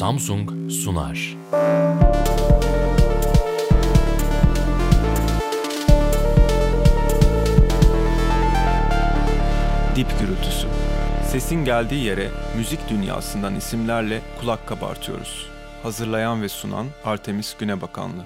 Samsung sunar. Dip gürültüsü. Sesin geldiği yere müzik dünyasından isimlerle kulak kabartıyoruz. Hazırlayan ve sunan Artemis Günebakanlı.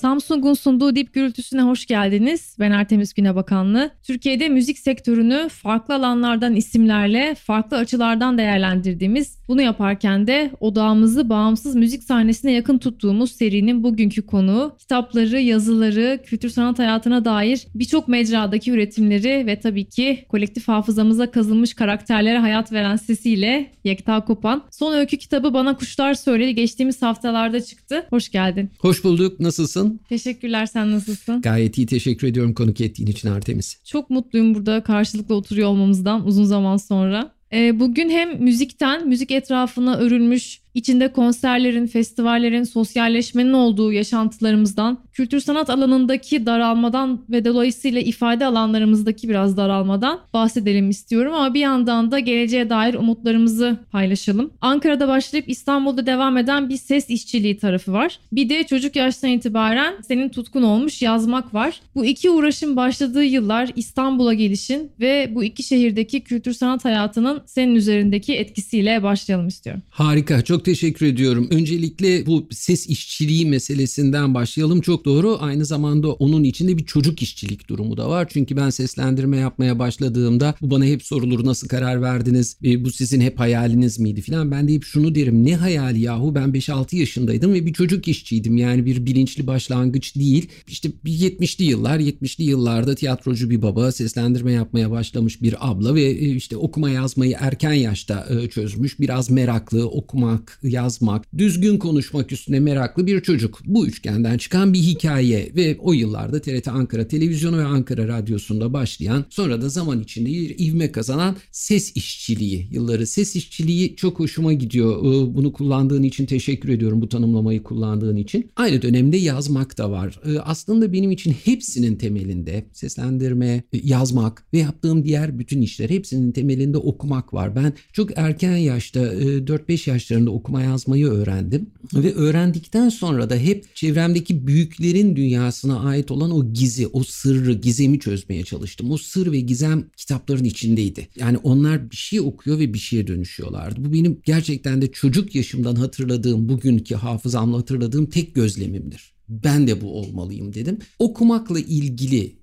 Samsung'un sunduğu dip gürültüsüne hoş geldiniz. Ben Artemis Günebakanlı. Türkiye'de müzik sektörünü farklı alanlardan isimlerle, farklı açılardan değerlendirdiğimiz, bunu yaparken de odağımızı bağımsız müzik sahnesine yakın tuttuğumuz serinin bugünkü konuğu, kitapları, yazıları, kültür sanat hayatına dair birçok mecradaki üretimleri ve tabii ki kolektif hafızamıza kazınmış karakterlere hayat veren sesiyle Yekta Kopan. Son öykü kitabı Bana Kuşlar Söyledi geçtiğimiz haftalarda çıktı. Hoş geldin. Hoş bulduk. Nasılsın? Teşekkürler sen nasılsın? Gayet iyi teşekkür ediyorum konuk ettiğin için Artemis. Çok mutluyum burada karşılıklı oturuyor olmamızdan uzun zaman sonra. Ee, bugün hem müzikten, müzik etrafına örülmüş içinde konserlerin, festivallerin, sosyalleşmenin olduğu yaşantılarımızdan, kültür sanat alanındaki daralmadan ve dolayısıyla ifade alanlarımızdaki biraz daralmadan bahsedelim istiyorum ama bir yandan da geleceğe dair umutlarımızı paylaşalım. Ankara'da başlayıp İstanbul'da devam eden bir ses işçiliği tarafı var. Bir de çocuk yaştan itibaren senin tutkun olmuş yazmak var. Bu iki uğraşın başladığı yıllar İstanbul'a gelişin ve bu iki şehirdeki kültür sanat hayatının senin üzerindeki etkisiyle başlayalım istiyorum. Harika. Çok teşekkür ediyorum. Öncelikle bu ses işçiliği meselesinden başlayalım. Çok doğru. Aynı zamanda onun içinde bir çocuk işçilik durumu da var. Çünkü ben seslendirme yapmaya başladığımda bu bana hep sorulur nasıl karar verdiniz? E, bu sizin hep hayaliniz miydi filan. Ben de hep şunu derim. Ne hayali yahu? Ben 5-6 yaşındaydım ve bir çocuk işçiydim. Yani bir bilinçli başlangıç değil. İşte bir 70'li yıllar, 70'li yıllarda tiyatrocu bir baba, seslendirme yapmaya başlamış bir abla ve e, işte okuma yazmayı erken yaşta e, çözmüş. Biraz meraklı, okumak, yazmak, düzgün konuşmak üstüne meraklı bir çocuk. Bu üçgenden çıkan bir hikaye ve o yıllarda TRT Ankara Televizyonu ve Ankara Radyosu'nda başlayan sonra da zaman içinde ivme kazanan ses işçiliği yılları. Ses işçiliği çok hoşuma gidiyor. Ee, bunu kullandığın için teşekkür ediyorum bu tanımlamayı kullandığın için. Aynı dönemde yazmak da var. Ee, aslında benim için hepsinin temelinde seslendirme, yazmak ve yaptığım diğer bütün işler hepsinin temelinde okumak var. Ben çok erken yaşta 4-5 yaşlarında okuma yazmayı öğrendim. Ve öğrendikten sonra da hep çevremdeki büyüklerin dünyasına ait olan o gizi, o sırrı, gizemi çözmeye çalıştım. O sır ve gizem kitapların içindeydi. Yani onlar bir şey okuyor ve bir şeye dönüşüyorlardı. Bu benim gerçekten de çocuk yaşımdan hatırladığım, bugünkü hafızamla hatırladığım tek gözlemimdir. Ben de bu olmalıyım dedim. Okumakla ilgili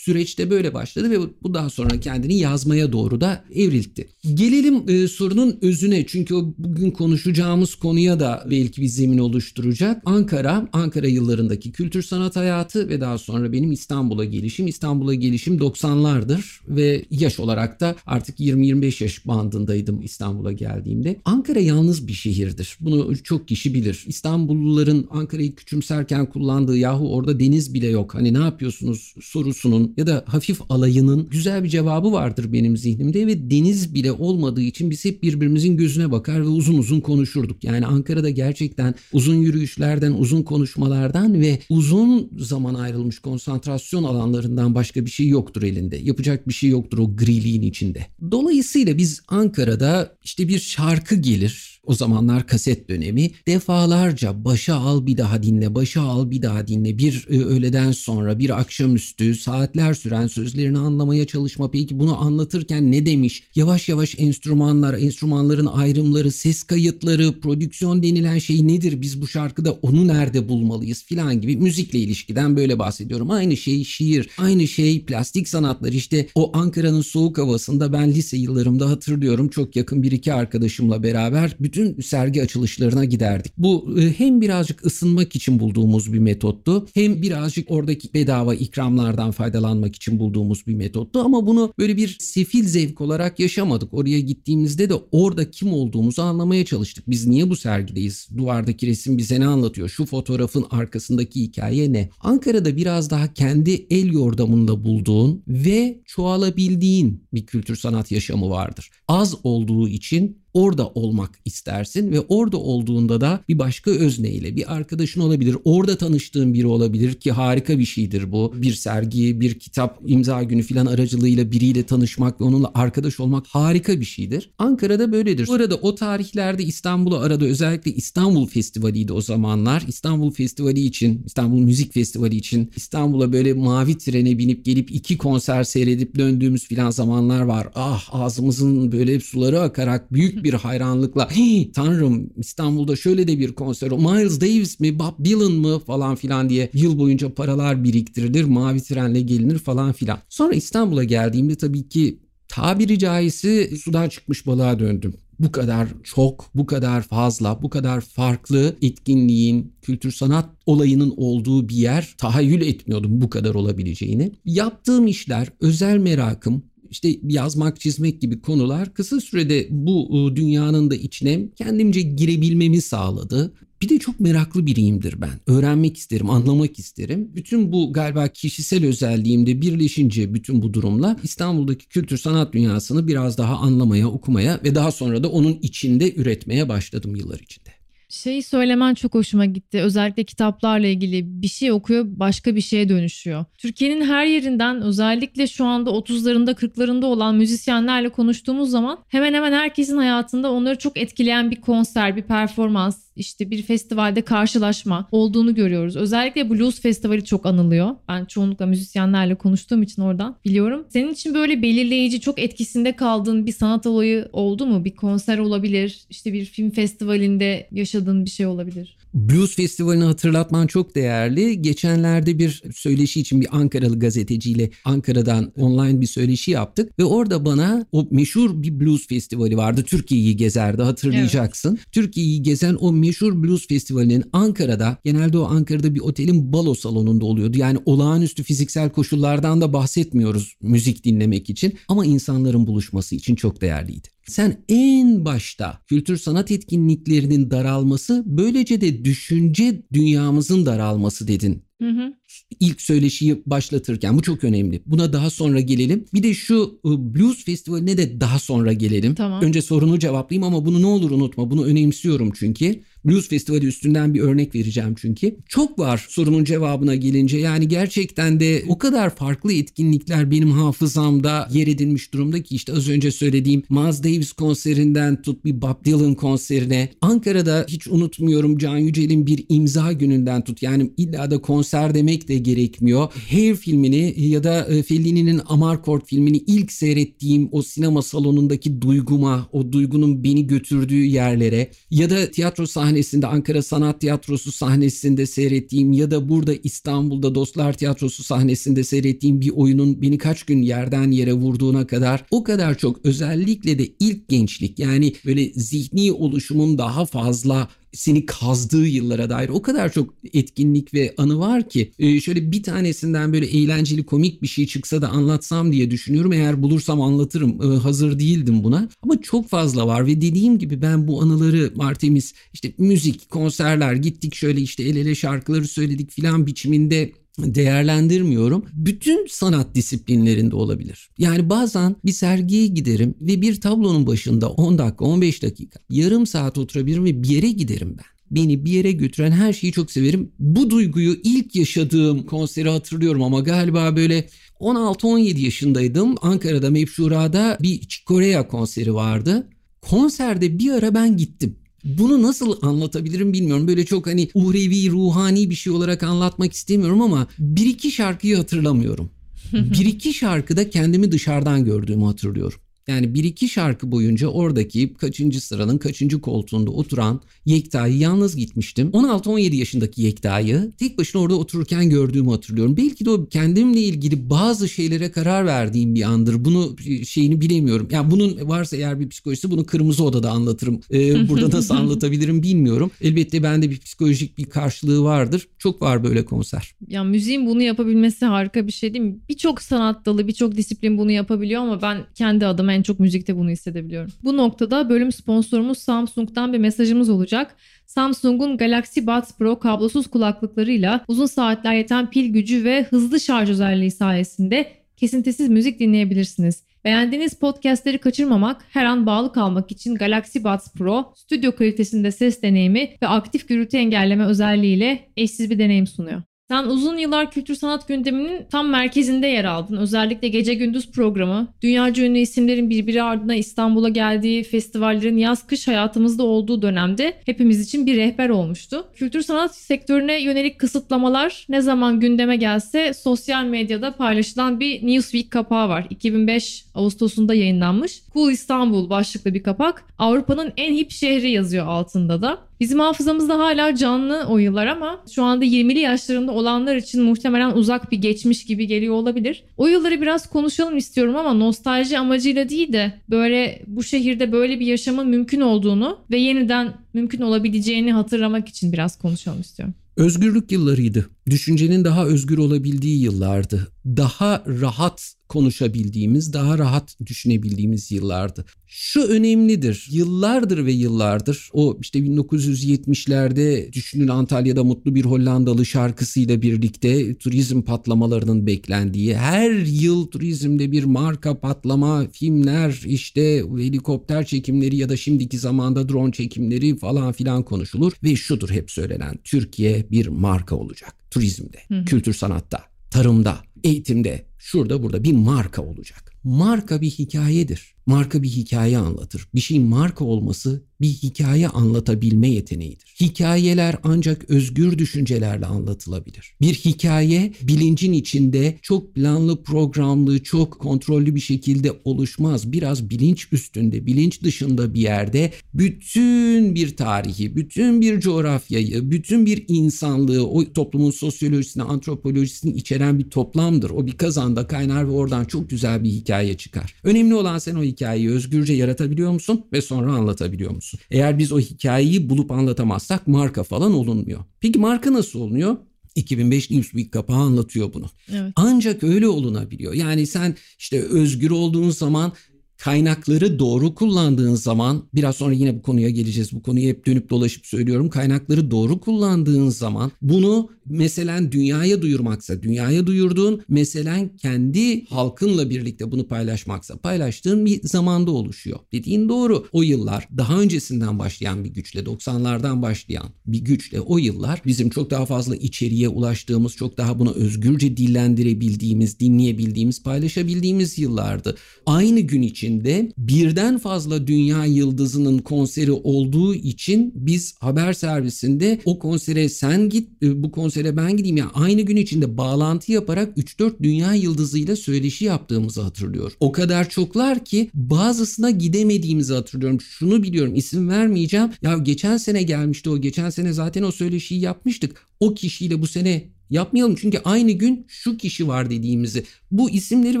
süreçte böyle başladı ve bu daha sonra kendini yazmaya doğru da evrildi. Gelelim e, sorunun özüne çünkü o bugün konuşacağımız konuya da belki bir zemin oluşturacak. Ankara, Ankara yıllarındaki kültür sanat hayatı ve daha sonra benim İstanbul'a gelişim. İstanbul'a gelişim 90'lardır ve yaş olarak da artık 20-25 yaş bandındaydım İstanbul'a geldiğimde. Ankara yalnız bir şehirdir. Bunu çok kişi bilir. İstanbulluların Ankara'yı küçümserken kullandığı yahu orada deniz bile yok. Hani ne yapıyorsunuz sorusunun ya da hafif alayının güzel bir cevabı vardır benim zihnimde ve deniz bile olmadığı için biz hep birbirimizin gözüne bakar ve uzun uzun konuşurduk. Yani Ankara'da gerçekten uzun yürüyüşlerden, uzun konuşmalardan ve uzun zaman ayrılmış konsantrasyon alanlarından başka bir şey yoktur elinde. Yapacak bir şey yoktur o griliğin içinde. Dolayısıyla biz Ankara'da işte bir şarkı gelir o zamanlar kaset dönemi. Defalarca başa al bir daha dinle, başa al bir daha dinle. Bir e, öğleden sonra bir akşamüstü saatler süren sözlerini anlamaya çalışma. Peki bunu anlatırken ne demiş? Yavaş yavaş enstrümanlar, enstrümanların ayrımları, ses kayıtları, prodüksiyon denilen şey nedir? Biz bu şarkıda onu nerede bulmalıyız filan gibi müzikle ilişkiden böyle bahsediyorum. Aynı şey şiir, aynı şey plastik sanatlar. İşte o Ankara'nın soğuk havasında ben lise yıllarımda hatırlıyorum. Çok yakın bir iki arkadaşımla beraber bütün bütün sergi açılışlarına giderdik. Bu e, hem birazcık ısınmak için bulduğumuz bir metottu hem birazcık oradaki bedava ikramlardan faydalanmak için bulduğumuz bir metottu ama bunu böyle bir sefil zevk olarak yaşamadık. Oraya gittiğimizde de orada kim olduğumuzu anlamaya çalıştık. Biz niye bu sergideyiz? Duvardaki resim bize ne anlatıyor? Şu fotoğrafın arkasındaki hikaye ne? Ankara'da biraz daha kendi el yordamında bulduğun ve çoğalabildiğin bir kültür sanat yaşamı vardır. Az olduğu için orada olmak istersin ve orada olduğunda da bir başka özneyle bir arkadaşın olabilir. Orada tanıştığın biri olabilir ki harika bir şeydir bu. Bir sergi, bir kitap, imza günü filan aracılığıyla biriyle tanışmak ve onunla arkadaş olmak harika bir şeydir. Ankara'da böyledir. Bu arada o tarihlerde İstanbul'u arada özellikle İstanbul Festivali'ydi o zamanlar. İstanbul Festivali için, İstanbul Müzik Festivali için İstanbul'a böyle mavi trene binip gelip iki konser seyredip döndüğümüz filan zamanlar var. Ah ağzımızın böyle suları akarak büyük bir hayranlıkla tanrım İstanbul'da şöyle de bir konser Miles Davis mi Bob Dylan mı falan filan diye yıl boyunca paralar biriktirilir mavi trenle gelinir falan filan. Sonra İstanbul'a geldiğimde tabii ki tabiri caizse sudan çıkmış balığa döndüm bu kadar çok, bu kadar fazla, bu kadar farklı etkinliğin, kültür sanat olayının olduğu bir yer tahayyül etmiyordum bu kadar olabileceğini. Yaptığım işler, özel merakım, işte yazmak, çizmek gibi konular kısa sürede bu ıı, dünyanın da içine kendimce girebilmemi sağladı. Bir de çok meraklı biriyimdir ben. Öğrenmek isterim, anlamak isterim. Bütün bu galiba kişisel özelliğimde birleşince bütün bu durumla İstanbul'daki kültür sanat dünyasını biraz daha anlamaya, okumaya ve daha sonra da onun içinde üretmeye başladım yıllar içinde. Şey söylemen çok hoşuma gitti. Özellikle kitaplarla ilgili bir şey okuyor başka bir şeye dönüşüyor. Türkiye'nin her yerinden özellikle şu anda 30'larında 40'larında olan müzisyenlerle konuştuğumuz zaman hemen hemen herkesin hayatında onları çok etkileyen bir konser, bir performans, işte bir festivalde karşılaşma olduğunu görüyoruz. Özellikle Blues Festivali çok anılıyor. Ben çoğunlukla müzisyenlerle konuştuğum için oradan biliyorum. Senin için böyle belirleyici, çok etkisinde kaldığın bir sanat olayı oldu mu? Bir konser olabilir, işte bir film festivalinde yaşadığın bir şey olabilir. Blues Festivali'ni hatırlatman çok değerli. Geçenlerde bir söyleşi için bir Ankaralı gazeteciyle Ankara'dan online bir söyleşi yaptık ve orada bana o meşhur bir blues festivali vardı. Türkiye'yi gezerdi hatırlayacaksın. Evet. Türkiye'yi gezen o meşhur blues festivalinin Ankara'da genelde o Ankara'da bir otelin balo salonunda oluyordu. Yani olağanüstü fiziksel koşullardan da bahsetmiyoruz müzik dinlemek için ama insanların buluşması için çok değerliydi. Sen en başta kültür sanat etkinliklerinin daralması böylece de düşünce dünyamızın daralması dedin. Hı hı. İlk söyleşiyi başlatırken bu çok önemli. Buna daha sonra gelelim. Bir de şu ıı, Blues Festivali'ne de daha sonra gelelim. Tamam. Önce sorunu cevaplayayım ama bunu ne olur unutma. Bunu önemsiyorum çünkü. Blues Festivali üstünden bir örnek vereceğim çünkü. Çok var sorunun cevabına gelince. Yani gerçekten de o kadar farklı etkinlikler benim hafızamda yer edinmiş durumda ki işte az önce söylediğim Miles Davis konserinden tut bir Bob Dylan konserine. Ankara'da hiç unutmuyorum Can Yücel'in bir imza gününden tut. Yani illa da konser demek de gerekmiyor. Hair filmini ya da e, Fellini'nin Amarcord filmini ilk seyrettiğim o sinema salonundaki duyguma, o duygunun beni götürdüğü yerlere ya da tiyatro sahne sahnesinde Ankara Sanat Tiyatrosu sahnesinde seyrettiğim ya da burada İstanbul'da Dostlar Tiyatrosu sahnesinde seyrettiğim bir oyunun beni kaç gün yerden yere vurduğuna kadar o kadar çok özellikle de ilk gençlik yani böyle zihni oluşumun daha fazla seni kazdığı yıllara dair o kadar çok etkinlik ve anı var ki e, şöyle bir tanesinden böyle eğlenceli komik bir şey çıksa da anlatsam diye düşünüyorum. Eğer bulursam anlatırım. E, hazır değildim buna. Ama çok fazla var ve dediğim gibi ben bu anıları Artemis işte müzik, konserler gittik şöyle işte el ele şarkıları söyledik filan biçiminde değerlendirmiyorum. Bütün sanat disiplinlerinde olabilir. Yani bazen bir sergiye giderim ve bir tablonun başında 10 dakika, 15 dakika, yarım saat oturabilirim ve bir yere giderim ben beni bir yere götüren her şeyi çok severim. Bu duyguyu ilk yaşadığım konseri hatırlıyorum ama galiba böyle 16-17 yaşındaydım. Ankara'da Mevşura'da bir Korea konseri vardı. Konserde bir ara ben gittim. Bunu nasıl anlatabilirim bilmiyorum. Böyle çok hani uhrevi, ruhani bir şey olarak anlatmak istemiyorum ama bir iki şarkıyı hatırlamıyorum. bir iki şarkıda kendimi dışarıdan gördüğümü hatırlıyorum. Yani bir iki şarkı boyunca oradaki kaçıncı sıranın kaçıncı koltuğunda oturan Yekta'yı yalnız gitmiştim. 16-17 yaşındaki Yekta'yı tek başına orada otururken gördüğümü hatırlıyorum. Belki de o kendimle ilgili bazı şeylere karar verdiğim bir andır. Bunu şeyini bilemiyorum. Yani bunun varsa eğer bir psikolojisi bunu kırmızı odada anlatırım. Ee, burada nasıl anlatabilirim bilmiyorum. Elbette bende bir psikolojik bir karşılığı vardır. Çok var böyle konser. Ya müziğin bunu yapabilmesi harika bir şey değil mi? Birçok sanat dalı, birçok disiplin bunu yapabiliyor ama ben kendi adıma en çok müzikte bunu hissedebiliyorum. Bu noktada bölüm sponsorumuz Samsung'dan bir mesajımız olacak. Samsung'un Galaxy Buds Pro kablosuz kulaklıklarıyla uzun saatler yeten pil gücü ve hızlı şarj özelliği sayesinde kesintisiz müzik dinleyebilirsiniz. Beğendiğiniz podcastleri kaçırmamak, her an bağlı kalmak için Galaxy Buds Pro, stüdyo kalitesinde ses deneyimi ve aktif gürültü engelleme özelliğiyle eşsiz bir deneyim sunuyor. Sen uzun yıllar kültür sanat gündeminin tam merkezinde yer aldın. Özellikle gece gündüz programı, dünyaca ünlü isimlerin birbiri ardına İstanbul'a geldiği festivallerin yaz kış hayatımızda olduğu dönemde hepimiz için bir rehber olmuştu. Kültür sanat sektörüne yönelik kısıtlamalar ne zaman gündeme gelse sosyal medyada paylaşılan bir Newsweek kapağı var. 2005 Ağustos'unda yayınlanmış. Cool İstanbul başlıklı bir kapak. Avrupa'nın en hip şehri yazıyor altında da. Bizim hafızamızda hala canlı o yıllar ama şu anda 20'li yaşlarında olanlar için muhtemelen uzak bir geçmiş gibi geliyor olabilir. O yılları biraz konuşalım istiyorum ama nostalji amacıyla değil de böyle bu şehirde böyle bir yaşamın mümkün olduğunu ve yeniden mümkün olabileceğini hatırlamak için biraz konuşalım istiyorum. Özgürlük yıllarıydı. Düşüncenin daha özgür olabildiği yıllardı. Daha rahat konuşabildiğimiz, daha rahat düşünebildiğimiz yıllardı. Şu önemlidir. Yıllardır ve yıllardır o işte 1970'lerde düşünün Antalya'da mutlu bir Hollandalı şarkısıyla birlikte turizm patlamalarının beklendiği, her yıl turizmde bir marka patlama, filmler, işte helikopter çekimleri ya da şimdiki zamanda drone çekimleri falan filan konuşulur ve şudur hep söylenen. Türkiye bir marka olacak turizmde, hı hı. kültür sanatta, tarımda, eğitimde, şurada burada bir marka olacak. Marka bir hikayedir. Marka bir hikaye anlatır. Bir şeyin marka olması bir hikaye anlatabilme yeteneğidir. Hikayeler ancak özgür düşüncelerle anlatılabilir. Bir hikaye bilincin içinde çok planlı, programlı, çok kontrollü bir şekilde oluşmaz. Biraz bilinç üstünde, bilinç dışında bir yerde bütün bir tarihi, bütün bir coğrafyayı, bütün bir insanlığı, o toplumun sosyolojisini, antropolojisini içeren bir toplamdır. O bir kazanda kaynar ve oradan çok güzel bir hikaye çıkar. Önemli olan sen o hikayeyi özgürce yaratabiliyor musun ve sonra anlatabiliyor musun? Eğer biz o hikayeyi bulup anlatamazsak marka falan olunmuyor. Peki marka nasıl olunuyor? 2005 Newsweek kapağı anlatıyor bunu. Evet. Ancak öyle olunabiliyor. Yani sen işte özgür olduğun zaman kaynakları doğru kullandığın zaman biraz sonra yine bu konuya geleceğiz. Bu konuyu hep dönüp dolaşıp söylüyorum. Kaynakları doğru kullandığın zaman bunu mesela dünyaya duyurmaksa, dünyaya duyurduğun mesela kendi halkınla birlikte bunu paylaşmaksa paylaştığın bir zamanda oluşuyor. Dediğin doğru. O yıllar daha öncesinden başlayan bir güçle, 90'lardan başlayan bir güçle o yıllar bizim çok daha fazla içeriye ulaştığımız, çok daha bunu özgürce dillendirebildiğimiz, dinleyebildiğimiz, paylaşabildiğimiz yıllardı. Aynı gün içinde birden fazla dünya yıldızının konseri olduğu için biz haber servisinde o konsere sen git, bu konser konsere ben gideyim ya yani aynı gün içinde bağlantı yaparak 3-4 dünya yıldızıyla söyleşi yaptığımızı hatırlıyor. O kadar çoklar ki bazısına gidemediğimizi hatırlıyorum. Şunu biliyorum isim vermeyeceğim. Ya geçen sene gelmişti o. Geçen sene zaten o söyleşiyi yapmıştık. O kişiyle bu sene yapmayalım çünkü aynı gün şu kişi var dediğimizi. Bu isimleri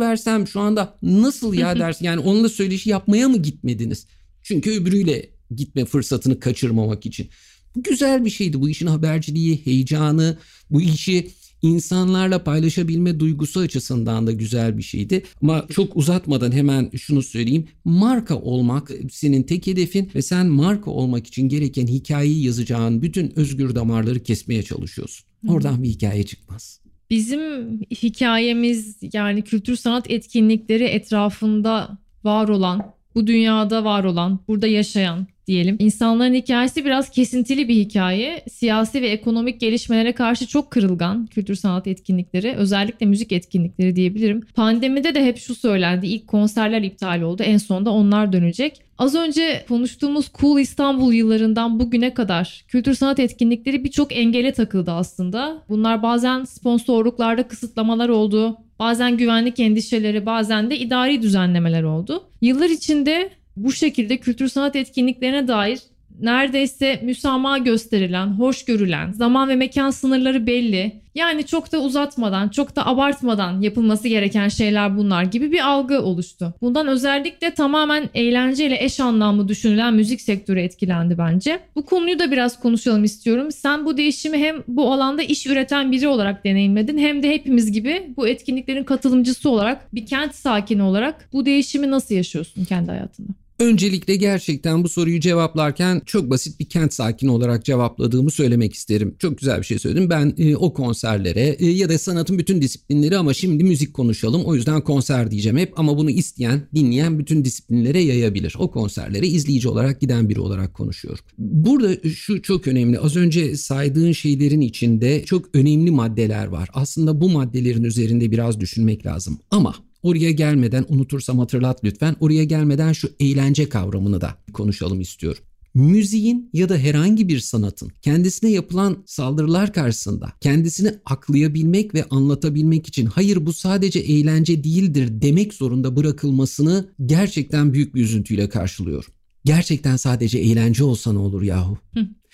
versem şu anda nasıl ya dersin yani onunla söyleşi yapmaya mı gitmediniz? Çünkü öbürüyle gitme fırsatını kaçırmamak için. Bu güzel bir şeydi. Bu işin haberciliği, heyecanı, bu işi insanlarla paylaşabilme duygusu açısından da güzel bir şeydi. Ama çok uzatmadan hemen şunu söyleyeyim. Marka olmak senin tek hedefin ve sen marka olmak için gereken hikayeyi yazacağın bütün özgür damarları kesmeye çalışıyorsun. Oradan bir hikaye çıkmaz. Bizim hikayemiz yani kültür sanat etkinlikleri etrafında var olan, bu dünyada var olan, burada yaşayan diyelim. İnsanların hikayesi biraz kesintili bir hikaye. Siyasi ve ekonomik gelişmelere karşı çok kırılgan kültür sanat etkinlikleri, özellikle müzik etkinlikleri diyebilirim. Pandemide de hep şu söylendi. İlk konserler iptal oldu. En sonunda onlar dönecek. Az önce konuştuğumuz Cool İstanbul yıllarından bugüne kadar kültür sanat etkinlikleri birçok engele takıldı aslında. Bunlar bazen sponsorluklarda kısıtlamalar oldu, bazen güvenlik endişeleri, bazen de idari düzenlemeler oldu. Yıllar içinde bu şekilde kültür sanat etkinliklerine dair neredeyse müsamaha gösterilen, hoş görülen, zaman ve mekan sınırları belli. Yani çok da uzatmadan, çok da abartmadan yapılması gereken şeyler bunlar gibi bir algı oluştu. Bundan özellikle tamamen eğlenceyle eş anlamlı düşünülen müzik sektörü etkilendi bence. Bu konuyu da biraz konuşalım istiyorum. Sen bu değişimi hem bu alanda iş üreten biri olarak deneyimledin hem de hepimiz gibi bu etkinliklerin katılımcısı olarak bir kent sakini olarak bu değişimi nasıl yaşıyorsun kendi hayatında? Öncelikle gerçekten bu soruyu cevaplarken çok basit bir kent sakini olarak cevapladığımı söylemek isterim. Çok güzel bir şey söyledim. Ben e, o konserlere e, ya da sanatın bütün disiplinleri ama şimdi müzik konuşalım. O yüzden konser diyeceğim hep ama bunu isteyen, dinleyen bütün disiplinlere yayabilir. O konserlere izleyici olarak giden biri olarak konuşuyorum. Burada şu çok önemli. Az önce saydığın şeylerin içinde çok önemli maddeler var. Aslında bu maddelerin üzerinde biraz düşünmek lazım. Ama Oraya gelmeden unutursam hatırlat lütfen. Oraya gelmeden şu eğlence kavramını da konuşalım istiyorum. Müziğin ya da herhangi bir sanatın kendisine yapılan saldırılar karşısında kendisini aklayabilmek ve anlatabilmek için hayır bu sadece eğlence değildir demek zorunda bırakılmasını gerçekten büyük bir üzüntüyle karşılıyorum. Gerçekten sadece eğlence olsa ne olur yahu?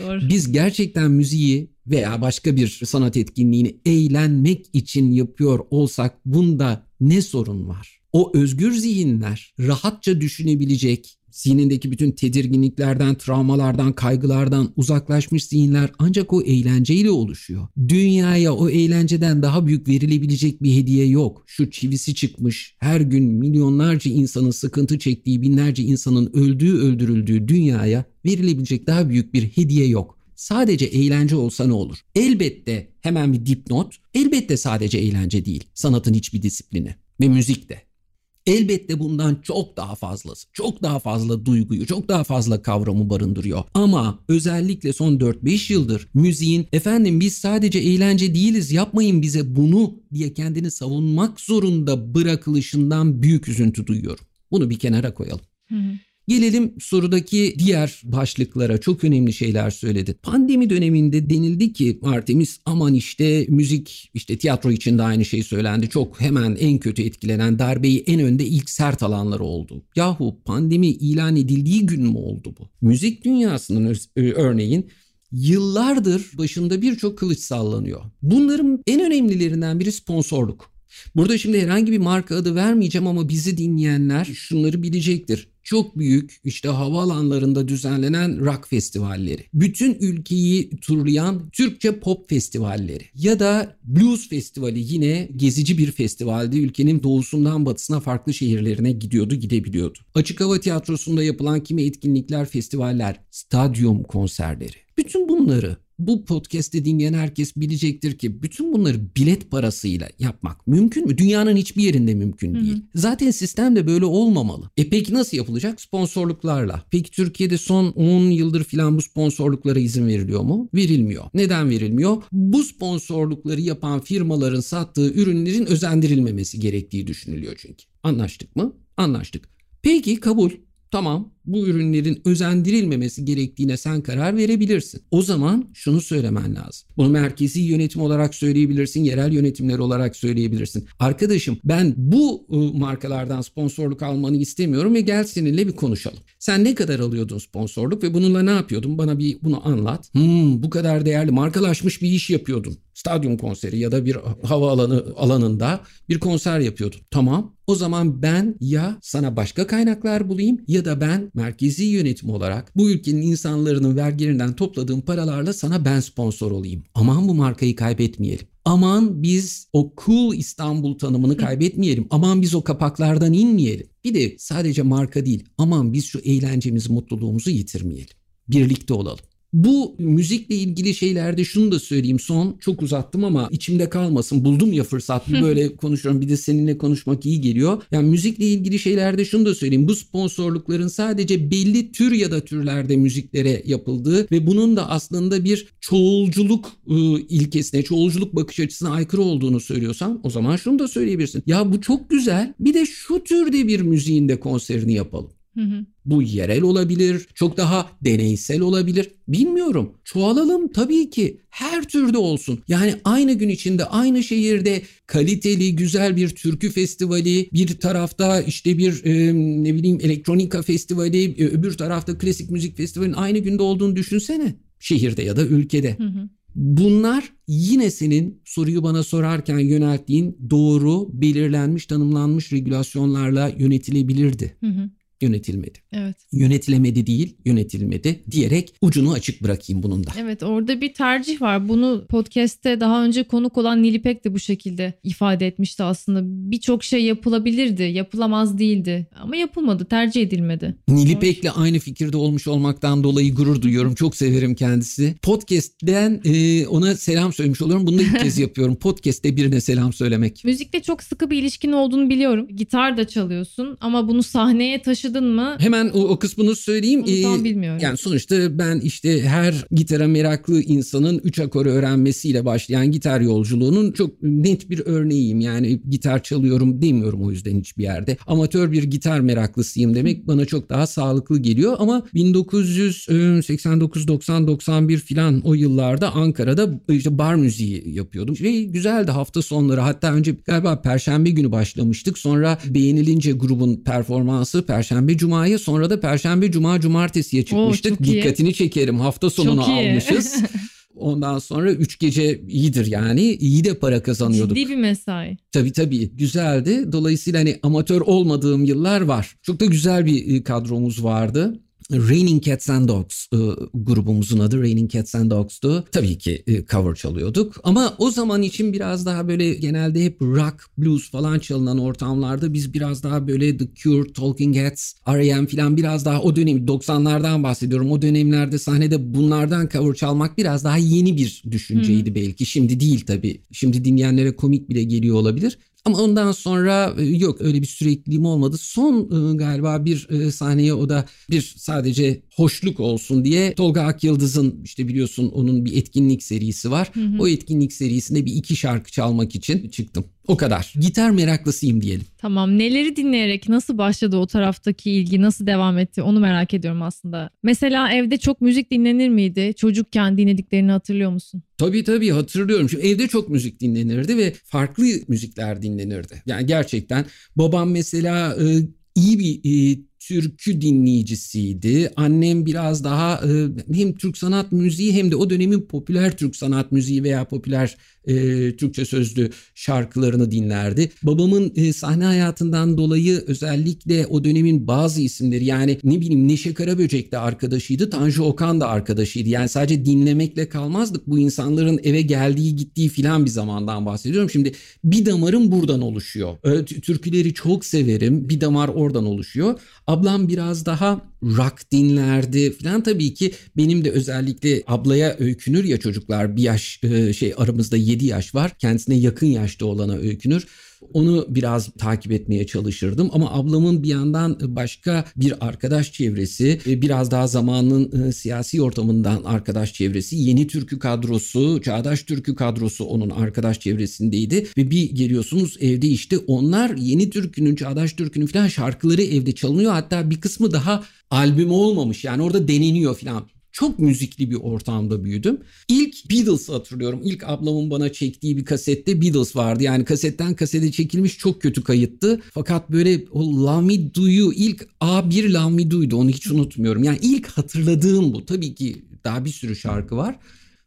Doğru. Biz gerçekten müziği veya başka bir sanat etkinliğini eğlenmek için yapıyor olsak bunda ne sorun var? O özgür zihinler rahatça düşünebilecek, zihnindeki bütün tedirginliklerden, travmalardan, kaygılardan uzaklaşmış zihinler ancak o eğlenceyle oluşuyor. Dünyaya o eğlenceden daha büyük verilebilecek bir hediye yok. Şu çivisi çıkmış, her gün milyonlarca insanın sıkıntı çektiği, binlerce insanın öldüğü, öldürüldüğü dünyaya verilebilecek daha büyük bir hediye yok. Sadece eğlence olsa ne olur? Elbette hemen bir dipnot. Elbette sadece eğlence değil. Sanatın hiçbir disiplini ve müzik de. Elbette bundan çok daha fazlası, çok daha fazla duyguyu, çok daha fazla kavramı barındırıyor. Ama özellikle son 4-5 yıldır müziğin efendim biz sadece eğlence değiliz yapmayın bize bunu diye kendini savunmak zorunda bırakılışından büyük üzüntü duyuyorum. Bunu bir kenara koyalım. Hı hı. Gelelim sorudaki diğer başlıklara çok önemli şeyler söyledi. Pandemi döneminde denildi ki Artemis aman işte müzik işte tiyatro için de aynı şey söylendi. Çok hemen en kötü etkilenen darbeyi en önde ilk sert alanları oldu. Yahu pandemi ilan edildiği gün mü oldu bu? Müzik dünyasının örneğin yıllardır başında birçok kılıç sallanıyor. Bunların en önemlilerinden biri sponsorluk. Burada şimdi herhangi bir marka adı vermeyeceğim ama bizi dinleyenler şunları bilecektir çok büyük işte havaalanlarında düzenlenen rock festivalleri, bütün ülkeyi turlayan Türkçe pop festivalleri ya da blues festivali yine gezici bir festivaldi. Ülkenin doğusundan batısına farklı şehirlerine gidiyordu, gidebiliyordu. Açık hava tiyatrosunda yapılan kimi etkinlikler, festivaller, stadyum konserleri. Bütün bunları bu podcast'i dinleyen herkes bilecektir ki bütün bunları bilet parasıyla yapmak mümkün mü? Dünyanın hiçbir yerinde mümkün değil. Hı hı. Zaten sistem de böyle olmamalı. E peki nasıl yapılacak? Sponsorluklarla. Peki Türkiye'de son 10 yıldır filan bu sponsorluklara izin veriliyor mu? Verilmiyor. Neden verilmiyor? Bu sponsorlukları yapan firmaların sattığı ürünlerin özendirilmemesi gerektiği düşünülüyor çünkü. Anlaştık mı? Anlaştık. Peki kabul. Tamam bu ürünlerin özendirilmemesi gerektiğine sen karar verebilirsin. O zaman şunu söylemen lazım. Bunu merkezi yönetim olarak söyleyebilirsin, yerel yönetimler olarak söyleyebilirsin. Arkadaşım ben bu ıı, markalardan sponsorluk almanı istemiyorum ve gel seninle bir konuşalım. Sen ne kadar alıyordun sponsorluk ve bununla ne yapıyordun? Bana bir bunu anlat. Hmm, bu kadar değerli markalaşmış bir iş yapıyordun. Stadyum konseri ya da bir hava alanı alanında bir konser yapıyordun. Tamam. O zaman ben ya sana başka kaynaklar bulayım ya da ben merkezi yönetim olarak bu ülkenin insanların vergilerinden topladığım paralarla sana ben sponsor olayım. Aman bu markayı kaybetmeyelim. Aman biz o cool İstanbul tanımını kaybetmeyelim. Aman biz o kapaklardan inmeyelim. Bir de sadece marka değil. Aman biz şu eğlencemizi, mutluluğumuzu yitirmeyelim. Birlikte olalım. Bu müzikle ilgili şeylerde şunu da söyleyeyim. Son çok uzattım ama içimde kalmasın. Buldum ya fırsat. Bir böyle konuşuyorum. Bir de seninle konuşmak iyi geliyor. Yani müzikle ilgili şeylerde şunu da söyleyeyim. Bu sponsorlukların sadece belli tür ya da türlerde müziklere yapıldığı ve bunun da aslında bir çoğulculuk ıı, ilkesine çoğulculuk bakış açısına aykırı olduğunu söylüyorsan o zaman şunu da söyleyebilirsin. Ya bu çok güzel. Bir de şu türde bir müziğin de konserini yapalım. Hı hı. Bu yerel olabilir, çok daha deneysel olabilir. Bilmiyorum. Çoğalalım tabii ki. Her türde olsun. Yani aynı gün içinde aynı şehirde kaliteli güzel bir türkü festivali, bir tarafta işte bir e, ne bileyim elektronika festivali, e, öbür tarafta klasik müzik festivalinin aynı günde olduğunu düşünsene. Şehirde ya da ülkede. Hı hı. Bunlar yine senin soruyu bana sorarken yönelttiğin doğru, belirlenmiş, tanımlanmış regülasyonlarla yönetilebilirdi. Hı hı. Yönetilmedi. Evet. Yönetilemedi değil, yönetilmedi diyerek ucunu açık bırakayım bunun da. Evet orada bir tercih var. Bunu podcast'te daha önce konuk olan Nilipek de bu şekilde ifade etmişti aslında. Birçok şey yapılabilirdi, yapılamaz değildi. Ama yapılmadı, tercih edilmedi. Nilipek'le aynı fikirde olmuş olmaktan dolayı gurur duyuyorum. Çok severim kendisi. Podcast'ten e, ona selam söylemiş oluyorum. Bunu da ilk kez yapıyorum. Podcast'te birine selam söylemek. Müzikle çok sıkı bir ilişkin olduğunu biliyorum. Gitar da çalıyorsun ama bunu sahneye taşıdın mı? Hemen o, o kısmını söyleyeyim. Onu tam Ee, bilmiyorum. Yani sonuçta ben işte her gitara meraklı insanın üç akor öğrenmesiyle başlayan gitar yolculuğunun çok net bir örneğiyim. Yani gitar çalıyorum demiyorum o yüzden hiçbir yerde. Amatör bir gitar meraklısıyım demek bana çok daha sağlıklı geliyor. Ama 1989, 90, 91 filan o yıllarda Ankara'da işte bar müziği yapıyordum. Ve güzeldi hafta sonları hatta önce galiba perşembe günü başlamıştık. Sonra beğenilince grubun performansı perşembe cumaya sonra da perşembe cuma cumartesiye çıkmıştık. iyi. Dikkatini çekerim hafta sonunu iyi. almışız. Ondan sonra 3 gece iyidir yani. iyi de para kazanıyorduk. Ciddi bir mesai. Tabii tabii güzeldi. Dolayısıyla hani amatör olmadığım yıllar var. Çok da güzel bir e, kadromuz vardı. Raining Cats and Dogs e, grubumuzun adı Raining Cats and Dogs'tu. Tabii ki e, cover çalıyorduk ama o zaman için biraz daha böyle genelde hep rock, blues falan çalınan ortamlarda biz biraz daha böyle The Cure, Talking Heads, R.E.M. falan biraz daha o dönem 90'lardan bahsediyorum. O dönemlerde sahnede bunlardan cover çalmak biraz daha yeni bir düşünceydi belki. Şimdi değil tabii. Şimdi dinleyenlere komik bile geliyor olabilir. Ama ondan sonra e, yok öyle bir sürekliliğim olmadı. Son e, galiba bir e, sahneye o da bir sadece hoşluk olsun diye Tolga Akyıldız'ın işte biliyorsun onun bir etkinlik serisi var. O etkinlik serisinde bir iki şarkı çalmak için çıktım. O kadar. Gitar meraklısıyım diyelim. Tamam neleri dinleyerek nasıl başladı o taraftaki ilgi nasıl devam etti onu merak ediyorum aslında. Mesela evde çok müzik dinlenir miydi? Çocukken dinlediklerini hatırlıyor musun? Tabii tabii hatırlıyorum. Şimdi evde çok müzik dinlenirdi ve farklı müzikler dinlenirdi. Yani gerçekten babam mesela e, iyi bir e, türkü dinleyicisiydi. Annem biraz daha e, hem Türk sanat müziği hem de o dönemin popüler Türk sanat müziği veya popüler e, Türkçe sözlü şarkılarını dinlerdi. Babamın e, sahne hayatından dolayı özellikle o dönemin bazı isimleri yani ne bileyim Neşe Karaböcek de arkadaşıydı, Tanju Okan da arkadaşıydı. Yani sadece dinlemekle kalmazdık. Bu insanların eve geldiği gittiği filan bir zamandan bahsediyorum. Şimdi bir damarım buradan oluşuyor. Türküleri çok severim. Bir damar oradan oluşuyor. Ablam biraz daha rock dinlerdi filan tabii ki benim de özellikle ablaya öykünür ya çocuklar. Bir yaş e, şey aramızda 7 yaş var. Kendisine yakın yaşta olana öykünür. Onu biraz takip etmeye çalışırdım ama ablamın bir yandan başka bir arkadaş çevresi, e, biraz daha zamanın e, siyasi ortamından arkadaş çevresi, yeni türkü kadrosu, çağdaş türkü kadrosu onun arkadaş çevresindeydi ve bir geliyorsunuz evde işte onlar yeni türkünün, çağdaş türkünün falan şarkıları evde çalınıyor. Hatta bir kısmı daha albüm olmamış yani orada deneniyor falan. Çok müzikli bir ortamda büyüdüm. İlk Beatles'ı hatırlıyorum. İlk ablamın bana çektiği bir kasette Beatles vardı. Yani kasetten kasete çekilmiş çok kötü kayıttı. Fakat böyle o Love Me Do'yu ilk A1 Love Me Do'ydu. Onu hiç unutmuyorum. Yani ilk hatırladığım bu. Tabii ki daha bir sürü şarkı var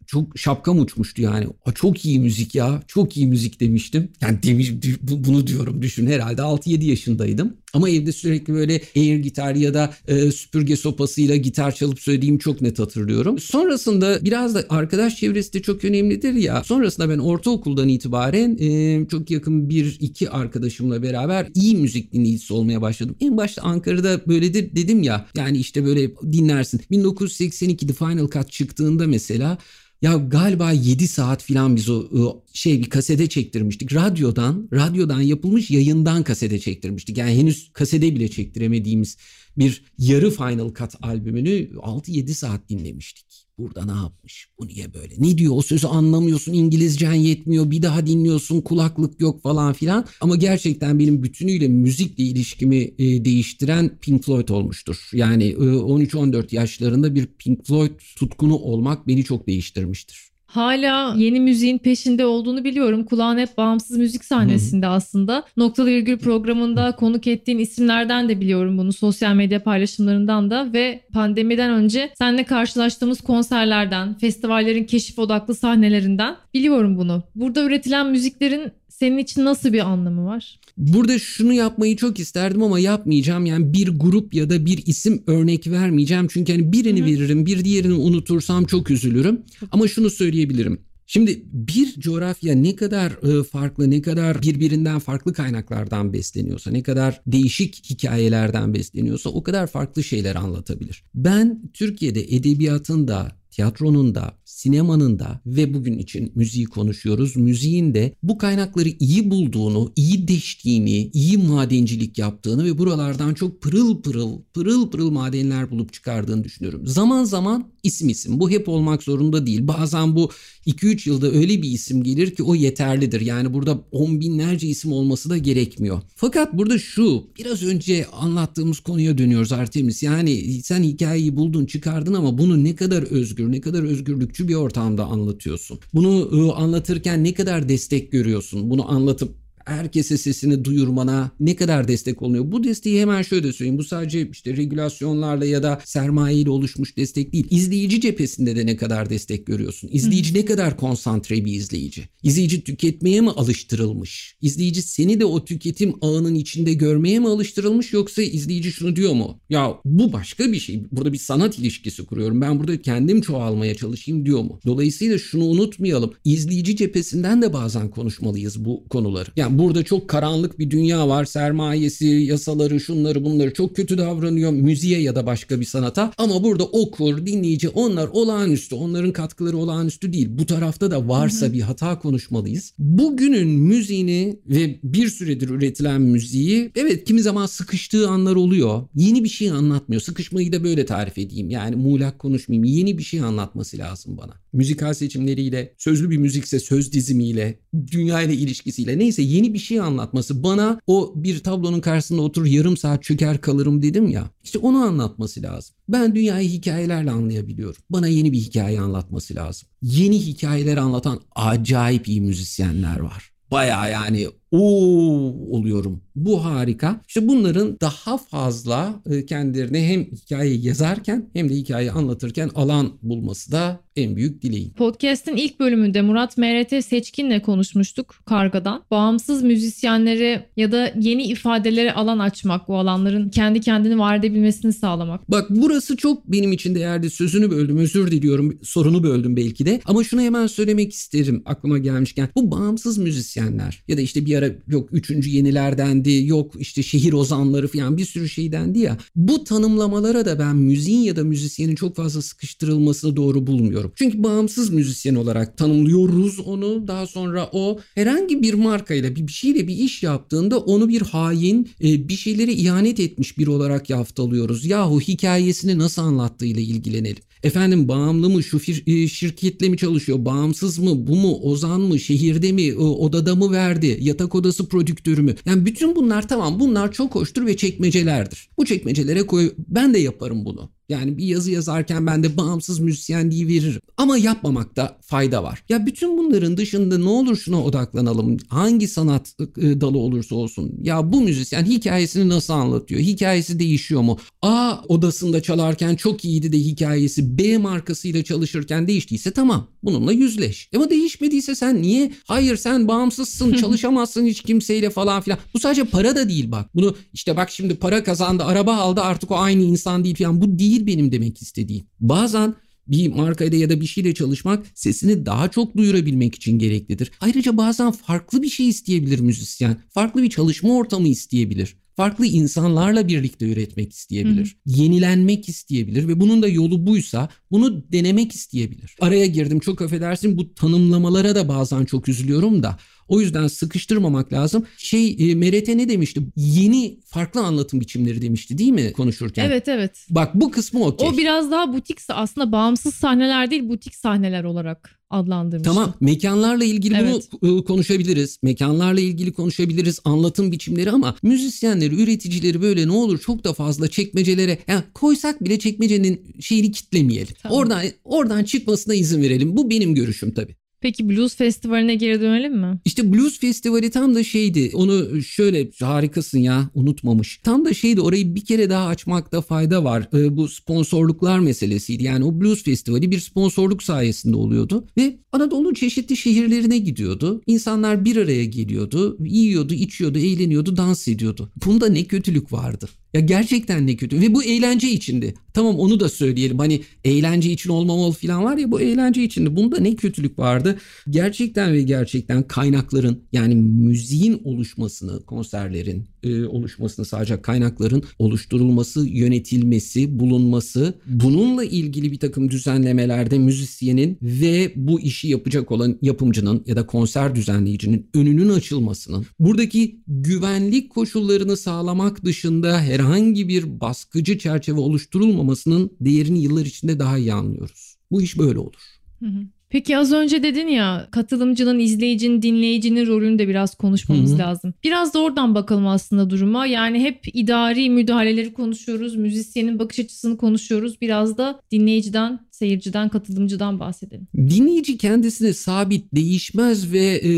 çok şapkam uçmuştu yani. A, çok iyi müzik ya. Çok iyi müzik demiştim. Yani demiş bu- bunu diyorum düşün herhalde 6-7 yaşındaydım. Ama evde sürekli böyle air gitar ya da e, süpürge sopasıyla gitar çalıp söylediğimi çok net hatırlıyorum. Sonrasında biraz da arkadaş çevresi de çok önemlidir ya. Sonrasında ben ortaokuldan itibaren e, çok yakın bir iki arkadaşımla beraber iyi müzik dinleyicisi olmaya başladım. En başta Ankara'da böyledir dedim ya. Yani işte böyle dinlersin. 1982'de Final Cut çıktığında mesela ya galiba 7 saat filan biz o, şey bir kasede çektirmiştik. Radyodan, radyodan yapılmış yayından kasede çektirmiştik. Yani henüz kasede bile çektiremediğimiz bir yarı Final Cut albümünü 6-7 saat dinlemiştik. Burada ne yapmış? Bu niye böyle? Ne diyor? O sözü anlamıyorsun. İngilizcen yetmiyor. Bir daha dinliyorsun. Kulaklık yok falan filan. Ama gerçekten benim bütünüyle müzikle ilişkimi e, değiştiren Pink Floyd olmuştur. Yani e, 13-14 yaşlarında bir Pink Floyd tutkunu olmak beni çok değiştirmiştir. Hala yeni müziğin peşinde olduğunu biliyorum. Kulağın hep bağımsız müzik sahnesinde aslında. Noktalı Virgül programında konuk ettiğin isimlerden de biliyorum bunu. Sosyal medya paylaşımlarından da ve pandemiden önce seninle karşılaştığımız konserlerden, festivallerin keşif odaklı sahnelerinden Biliyorum bunu. Burada üretilen müziklerin senin için nasıl bir anlamı var? Burada şunu yapmayı çok isterdim ama yapmayacağım. Yani bir grup ya da bir isim örnek vermeyeceğim. Çünkü hani birini Hı hı. veririm, bir diğerini unutursam çok üzülürüm. Ama şunu söyleyebilirim. Şimdi bir coğrafya ne kadar e, farklı, ne kadar birbirinden farklı kaynaklardan besleniyorsa, ne kadar değişik hikayelerden besleniyorsa o kadar farklı şeyler anlatabilir. Ben Türkiye'de edebiyatın da, tiyatronun da, sinemanın da ve bugün için müziği konuşuyoruz. Müziğin de bu kaynakları iyi bulduğunu, iyi deştiğini, iyi madencilik yaptığını ve buralardan çok pırıl pırıl, pırıl pırıl madenler bulup çıkardığını düşünüyorum. Zaman zaman isim isim. Bu hep olmak zorunda değil. Bazen bu 2-3 yılda öyle bir isim gelir ki o yeterlidir. Yani burada on binlerce isim olması da gerekmiyor. Fakat burada şu biraz önce anlattığımız konuya dönüyoruz Artemis. Yani sen hikayeyi buldun çıkardın ama bunu ne kadar özgür ne kadar özgürlükçü bir ortamda anlatıyorsun. Bunu ıı, anlatırken ne kadar destek görüyorsun. Bunu anlatıp herkese sesini duyurmana ne kadar destek oluyor? Bu desteği hemen şöyle söyleyeyim. Bu sadece işte regülasyonlarla ya da sermayeyle oluşmuş destek değil. İzleyici cephesinde de ne kadar destek görüyorsun? İzleyici ne kadar konsantre bir izleyici? İzleyici tüketmeye mi alıştırılmış? İzleyici seni de o tüketim ağının içinde görmeye mi alıştırılmış yoksa izleyici şunu diyor mu? Ya bu başka bir şey. Burada bir sanat ilişkisi kuruyorum. Ben burada kendim çoğalmaya çalışayım diyor mu? Dolayısıyla şunu unutmayalım. İzleyici cephesinden de bazen konuşmalıyız bu konuları. Yani burada çok karanlık bir dünya var. Sermayesi, yasaları, şunları bunları çok kötü davranıyor müziğe ya da başka bir sanata. Ama burada okur, dinleyici onlar olağanüstü. Onların katkıları olağanüstü değil. Bu tarafta da varsa bir hata konuşmalıyız. Bugünün müziğini ve bir süredir üretilen müziği evet kimi zaman sıkıştığı anlar oluyor. Yeni bir şey anlatmıyor. Sıkışmayı da böyle tarif edeyim. Yani muğlak konuşmayayım. Yeni bir şey anlatması lazım bana. Müzikal seçimleriyle, sözlü bir müzikse söz dizimiyle, dünya ile ilişkisiyle neyse yeni bir şey anlatması. Bana o bir tablonun karşısında oturur yarım saat çöker kalırım dedim ya. İşte onu anlatması lazım. Ben dünyayı hikayelerle anlayabiliyorum. Bana yeni bir hikaye anlatması lazım. Yeni hikayeler anlatan acayip iyi müzisyenler var. Baya yani ooo oluyorum. Bu harika. İşte bunların daha fazla e, kendilerine hem hikaye yazarken hem de hikaye anlatırken alan bulması da en büyük dileğim. Podcast'in ilk bölümünde Murat MRT Seçkin'le konuşmuştuk Karga'dan. Bağımsız müzisyenlere ya da yeni ifadelere alan açmak, bu alanların kendi kendini var edebilmesini sağlamak. Bak burası çok benim için değerli. Sözünü böldüm, özür diliyorum. Sorunu böldüm belki de. Ama şunu hemen söylemek isterim aklıma gelmişken. Bu bağımsız müzisyenler ya da işte bir ara yok üçüncü yeniler dendi, yok işte şehir ozanları falan bir sürü şey dendi ya. Bu tanımlamalara da ben müziğin ya da müzisyenin çok fazla sıkıştırılmasını doğru bulmuyorum. Çünkü bağımsız müzisyen olarak tanımlıyoruz onu. Daha sonra o herhangi bir markayla bir bir şeyle bir iş yaptığında onu bir hain, e, bir şeylere ihanet etmiş biri olarak yaftalıyoruz. Yahu hikayesini nasıl anlattığıyla ilgilenelim. Efendim bağımlı mı şu e, şirketle mi çalışıyor bağımsız mı bu mu ozan mı şehirde mi e, odada mı verdi yatak odası prodüktörü mü yani bütün bunlar tamam bunlar çok hoştur ve çekmecelerdir. Bu çekmecelere koy ben de yaparım bunu yani bir yazı yazarken ben de bağımsız müzisyenliği veririm. Ama yapmamakta fayda var. Ya bütün bunların dışında ne olur şuna odaklanalım. Hangi sanat e, dalı olursa olsun. Ya bu müzisyen hikayesini nasıl anlatıyor? Hikayesi değişiyor mu? A odasında çalarken çok iyiydi de hikayesi B markasıyla çalışırken değiştiyse tamam. Bununla yüzleş. Ama değişmediyse sen niye? Hayır sen bağımsızsın çalışamazsın hiç kimseyle falan filan. Bu sadece para da değil bak. Bunu işte bak şimdi para kazandı araba aldı artık o aynı insan değil falan. Bu değil benim demek istediğim. Bazen bir markayla ya da bir şeyle çalışmak sesini daha çok duyurabilmek için gereklidir. Ayrıca bazen farklı bir şey isteyebilir müzisyen. Farklı bir çalışma ortamı isteyebilir. Farklı insanlarla birlikte üretmek isteyebilir. Yenilenmek isteyebilir ve bunun da yolu buysa bunu denemek isteyebilir. Araya girdim çok affedersin bu tanımlamalara da bazen çok üzülüyorum da o yüzden sıkıştırmamak lazım. Şey e, Merete ne demişti? Yeni farklı anlatım biçimleri demişti değil mi konuşurken? Evet evet. Bak bu kısmı okey. O biraz daha butik aslında bağımsız sahneler değil butik sahneler olarak adlandırmıştı. Tamam mekanlarla ilgili Evet. bunu e, konuşabiliriz. Mekanlarla ilgili konuşabiliriz. Anlatım biçimleri ama müzisyenleri, üreticileri böyle ne olur çok da fazla çekmecelere yani koysak bile çekmecenin şeyini kitlemeyelim. Tamam. Oradan oradan çıkmasına izin verelim. Bu benim görüşüm tabii. Peki Blues Festivali'ne geri dönelim mi? İşte Blues Festivali tam da şeydi. Onu şöyle harikasın ya unutmamış. Tam da şeydi orayı bir kere daha açmakta fayda var. Ee, bu sponsorluklar meselesiydi. Yani o Blues Festivali bir sponsorluk sayesinde oluyordu ve Anadolu'nun çeşitli şehirlerine gidiyordu. İnsanlar bir araya geliyordu, yiyordu, içiyordu, eğleniyordu, dans ediyordu. Bunda ne kötülük vardı. Ya gerçekten ne kötü ve bu eğlence içindi. Tamam onu da söyleyelim. Hani eğlence için olmamalı falan var ya bu eğlence içindi. Bunda ne kötülük vardı? Gerçekten ve gerçekten kaynakların yani müziğin oluşmasını, konserlerin e, oluşmasını sağlayacak kaynakların oluşturulması, yönetilmesi, bulunması, bununla ilgili bir takım düzenlemelerde müzisyenin ve bu işi yapacak olan yapımcının ya da konser düzenleyicinin önünün açılmasının, buradaki güvenlik koşullarını sağlamak dışında herhangi bir baskıcı çerçeve oluşturulmamasının değerini yıllar içinde daha iyi anlıyoruz. Bu iş böyle olur. Hı hı. Peki az önce dedin ya katılımcının, izleyicinin, dinleyicinin rolünü de biraz konuşmamız Hı-hı. lazım. Biraz da oradan bakalım aslında duruma. Yani hep idari müdahaleleri konuşuyoruz, müzisyenin bakış açısını konuşuyoruz. Biraz da dinleyiciden, seyirciden, katılımcıdan bahsedelim. Dinleyici kendisine sabit, değişmez ve e,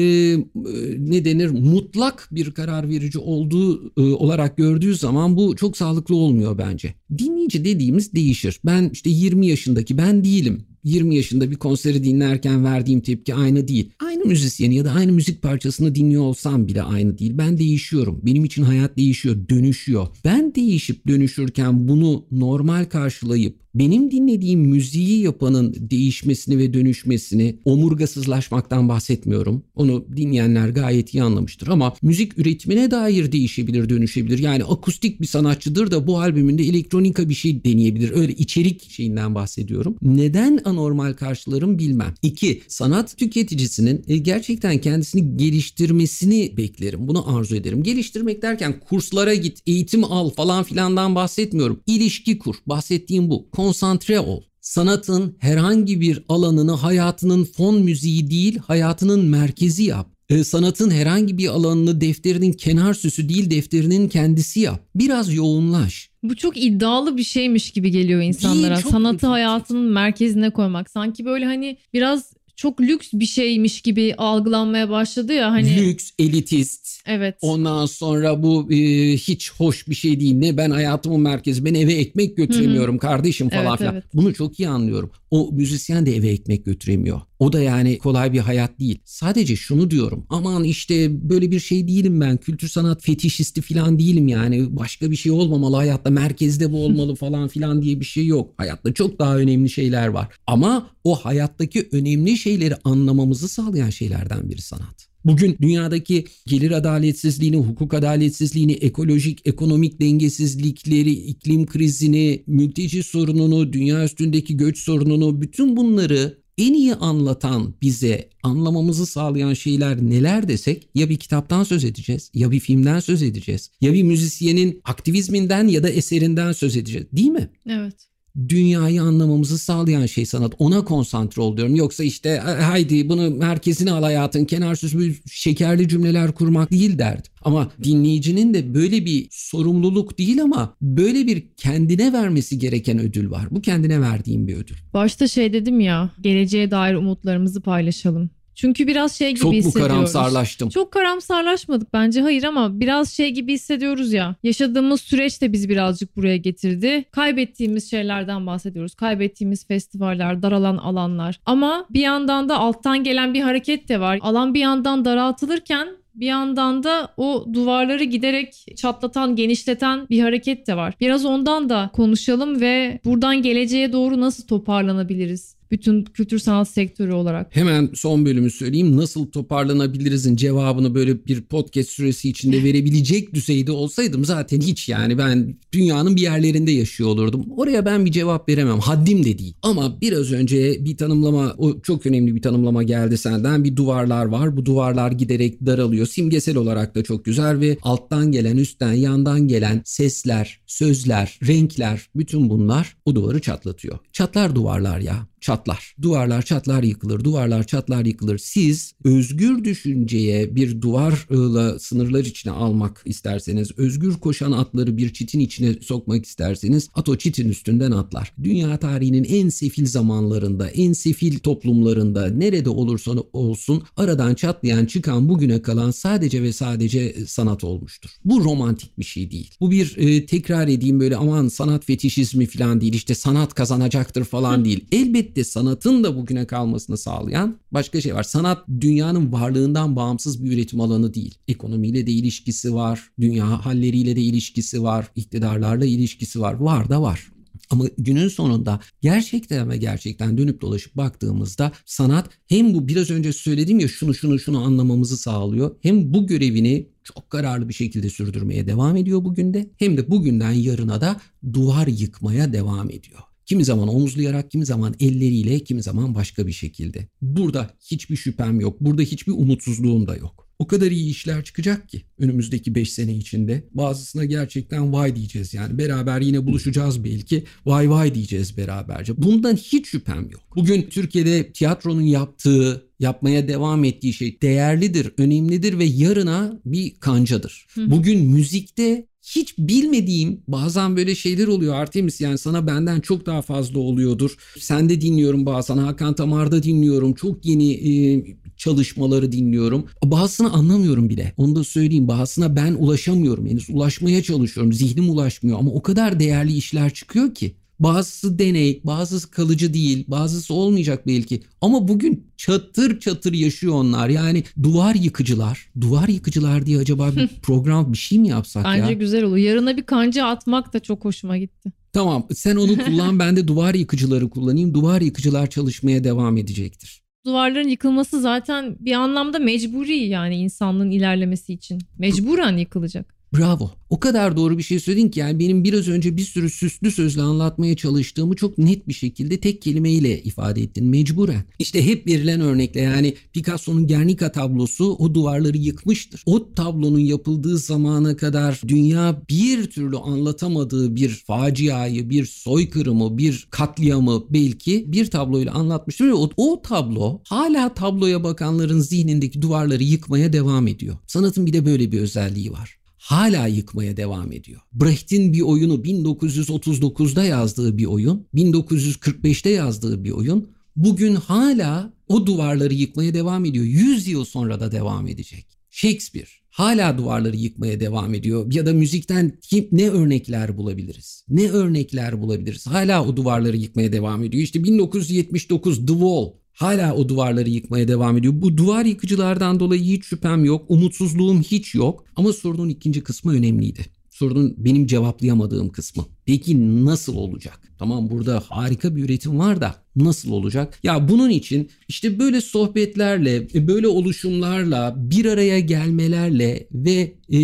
ne denir mutlak bir karar verici olduğu e, olarak gördüğü zaman bu çok sağlıklı olmuyor bence. Dinleyici dediğimiz değişir. Ben işte 20 yaşındaki ben değilim. 20 yaşında bir konseri dinlerken verdiğim tepki aynı değil. Aynı müzisyeni ya da aynı müzik parçasını dinliyor olsam bile aynı değil. Ben değişiyorum. Benim için hayat değişiyor, dönüşüyor. Ben değişip dönüşürken bunu normal karşılayıp benim dinlediğim müziği yapanın değişmesini ve dönüşmesini omurgasızlaşmaktan bahsetmiyorum. Onu dinleyenler gayet iyi anlamıştır ama müzik üretimine dair değişebilir, dönüşebilir. Yani akustik bir sanatçıdır da bu albümünde elektronika bir şey deneyebilir. Öyle içerik şeyinden bahsediyorum. Neden anormal karşılarım bilmem. İki, sanat tüketicisinin e, gerçekten kendisini geliştirmesini beklerim. Bunu arzu ederim. Geliştirmek derken kurslara git, eğitim al falan filandan bahsetmiyorum. İlişki kur. Bahsettiğim bu konsantre ol. Sanatın herhangi bir alanını hayatının fon müziği değil, hayatının merkezi yap. E, sanatın herhangi bir alanını defterinin kenar süsü değil, defterinin kendisi yap. Biraz yoğunlaş. Bu çok iddialı bir şeymiş gibi geliyor insanlara. Değil, Sanatı hayatının merkezine koymak. Sanki böyle hani biraz çok lüks bir şeymiş gibi algılanmaya başladı ya hani. Lüks, elitist. Evet. Ondan sonra bu e, hiç hoş bir şey değil. Ne ben hayatımın merkezi ben eve ekmek götüremiyorum Hı-hı. kardeşim falan evet, filan. Evet. Bunu çok iyi anlıyorum. O müzisyen de eve ekmek götüremiyor. O da yani kolay bir hayat değil. Sadece şunu diyorum. Aman işte böyle bir şey değilim ben. Kültür sanat fetişisti falan değilim yani. Başka bir şey olmamalı hayatta. Merkezde bu olmalı falan filan diye bir şey yok. Hayatta çok daha önemli şeyler var. Ama o hayattaki önemli şeyleri anlamamızı sağlayan şeylerden biri sanat. Bugün dünyadaki gelir adaletsizliğini, hukuk adaletsizliğini, ekolojik, ekonomik dengesizlikleri, iklim krizini, mülteci sorununu, dünya üstündeki göç sorununu bütün bunları en iyi anlatan bize anlamamızı sağlayan şeyler neler desek ya bir kitaptan söz edeceğiz ya bir filmden söz edeceğiz ya bir müzisyenin aktivizminden ya da eserinden söz edeceğiz değil mi? Evet dünyayı anlamamızı sağlayan şey sanat. Ona konsantre ol diyorum. Yoksa işte haydi bunu merkezine al hayatın kenarsız bir şekerli cümleler kurmak değil derdim. Ama dinleyicinin de böyle bir sorumluluk değil ama böyle bir kendine vermesi gereken ödül var. Bu kendine verdiğim bir ödül. Başta şey dedim ya geleceğe dair umutlarımızı paylaşalım. Çünkü biraz şey gibi Çok hissediyoruz. Çok mu karamsarlaştım? Çok karamsarlaşmadık bence hayır ama biraz şey gibi hissediyoruz ya. Yaşadığımız süreç de bizi birazcık buraya getirdi. Kaybettiğimiz şeylerden bahsediyoruz. Kaybettiğimiz festivaller, daralan alanlar. Ama bir yandan da alttan gelen bir hareket de var. Alan bir yandan daraltılırken bir yandan da o duvarları giderek çatlatan, genişleten bir hareket de var. Biraz ondan da konuşalım ve buradan geleceğe doğru nasıl toparlanabiliriz? Bütün kültür sanat sektörü olarak. Hemen son bölümü söyleyeyim. Nasıl toparlanabilirizin cevabını böyle bir podcast süresi içinde verebilecek düzeyde olsaydım zaten hiç yani ben dünyanın bir yerlerinde yaşıyor olurdum. Oraya ben bir cevap veremem. Haddim de değil. Ama biraz önce bir tanımlama, o çok önemli bir tanımlama geldi senden. Bir duvarlar var. Bu duvarlar giderek daralıyor. Simgesel olarak da çok güzel ve alttan gelen, üstten, yandan gelen sesler, sözler, renkler bütün bunlar o duvarı çatlatıyor. Çatlar duvarlar ya. Çat çatlar. Duvarlar çatlar yıkılır, duvarlar çatlar yıkılır. Siz özgür düşünceye bir duvarla sınırlar içine almak isterseniz, özgür koşan atları bir çitin içine sokmak isterseniz at o çitin üstünden atlar. Dünya tarihinin en sefil zamanlarında, en sefil toplumlarında nerede olursa olsun aradan çatlayan çıkan bugüne kalan sadece ve sadece sanat olmuştur. Bu romantik bir şey değil. Bu bir e, tekrar edeyim böyle aman sanat fetişizmi falan değil işte sanat kazanacaktır falan değil. Elbette sanatın da bugüne kalmasını sağlayan başka şey var. Sanat dünyanın varlığından bağımsız bir üretim alanı değil. Ekonomiyle de ilişkisi var, dünya halleriyle de ilişkisi var, iktidarlarla ilişkisi var. Var da var. Ama günün sonunda gerçekten ve gerçekten dönüp dolaşıp baktığımızda sanat hem bu biraz önce söyledim ya şunu şunu şunu anlamamızı sağlıyor. Hem bu görevini çok kararlı bir şekilde sürdürmeye devam ediyor bugün de hem de bugünden yarına da duvar yıkmaya devam ediyor. Kimi zaman omuzlayarak, kimi zaman elleriyle, kimi zaman başka bir şekilde. Burada hiçbir şüphem yok. Burada hiçbir umutsuzluğum da yok. O kadar iyi işler çıkacak ki önümüzdeki 5 sene içinde. Bazısına gerçekten vay diyeceğiz yani. Beraber yine buluşacağız belki. Vay vay diyeceğiz beraberce. Bundan hiç şüphem yok. Bugün Türkiye'de tiyatronun yaptığı, yapmaya devam ettiği şey değerlidir, önemlidir ve yarına bir kancadır. Bugün müzikte hiç bilmediğim bazen böyle şeyler oluyor Artemis. Yani sana benden çok daha fazla oluyordur. Sen de dinliyorum bazen. Hakan Tamar'da dinliyorum. Çok yeni e, çalışmaları dinliyorum. Bazısını anlamıyorum bile. Onu da söyleyeyim. Bazısına ben ulaşamıyorum henüz. Ulaşmaya çalışıyorum. Zihnim ulaşmıyor. Ama o kadar değerli işler çıkıyor ki. Bazısı deney, bazısı kalıcı değil, bazısı olmayacak belki. Ama bugün çatır çatır yaşıyor onlar. Yani duvar yıkıcılar. Duvar yıkıcılar diye acaba bir program bir şey mi yapsak Bence ya? Bence güzel olur. Yarına bir kanca atmak da çok hoşuma gitti. Tamam sen onu kullan ben de duvar yıkıcıları kullanayım. Duvar yıkıcılar çalışmaya devam edecektir. Duvarların yıkılması zaten bir anlamda mecburi yani insanlığın ilerlemesi için. Mecburen yıkılacak. Bravo. O kadar doğru bir şey söyledin ki yani benim biraz önce bir sürü süslü sözle anlatmaya çalıştığımı çok net bir şekilde tek kelimeyle ifade ettin. Mecburen. İşte hep verilen örnekle yani Picasso'nun Guernica tablosu o duvarları yıkmıştır. O tablonun yapıldığı zamana kadar dünya bir türlü anlatamadığı bir faciayı, bir soykırımı, bir katliamı belki bir tabloyla anlatmıştır. Ve o, o tablo hala tabloya bakanların zihnindeki duvarları yıkmaya devam ediyor. Sanatın bir de böyle bir özelliği var hala yıkmaya devam ediyor. Brecht'in bir oyunu 1939'da yazdığı bir oyun, 1945'te yazdığı bir oyun bugün hala o duvarları yıkmaya devam ediyor. 100 yıl sonra da devam edecek. Shakespeare hala duvarları yıkmaya devam ediyor. Ya da müzikten kim, ne örnekler bulabiliriz? Ne örnekler bulabiliriz? Hala o duvarları yıkmaya devam ediyor. İşte 1979 The Wall hala o duvarları yıkmaya devam ediyor. Bu duvar yıkıcılardan dolayı hiç şüphem yok. Umutsuzluğum hiç yok. Ama sorunun ikinci kısmı önemliydi. Sorunun benim cevaplayamadığım kısmı. Peki nasıl olacak? Tamam burada harika bir üretim var da nasıl olacak? Ya bunun için işte böyle sohbetlerle, böyle oluşumlarla, bir araya gelmelerle ve e,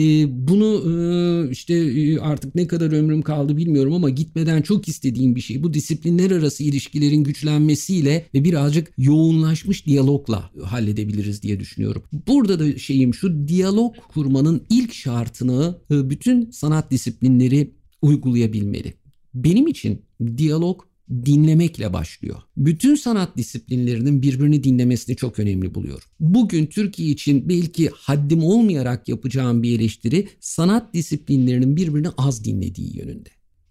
bunu e, işte e, artık ne kadar ömrüm kaldı bilmiyorum ama gitmeden çok istediğim bir şey. Bu disiplinler arası ilişkilerin güçlenmesiyle ve birazcık yoğunlaşmış diyalogla halledebiliriz diye düşünüyorum. Burada da şeyim şu diyalog kurmanın ilk şartını e, bütün sanat disiplinleri uygulayabilmeli. Benim için diyalog dinlemekle başlıyor. Bütün sanat disiplinlerinin birbirini dinlemesini çok önemli buluyorum. Bugün Türkiye için belki haddim olmayarak yapacağım bir eleştiri sanat disiplinlerinin birbirini az dinlediği yönünde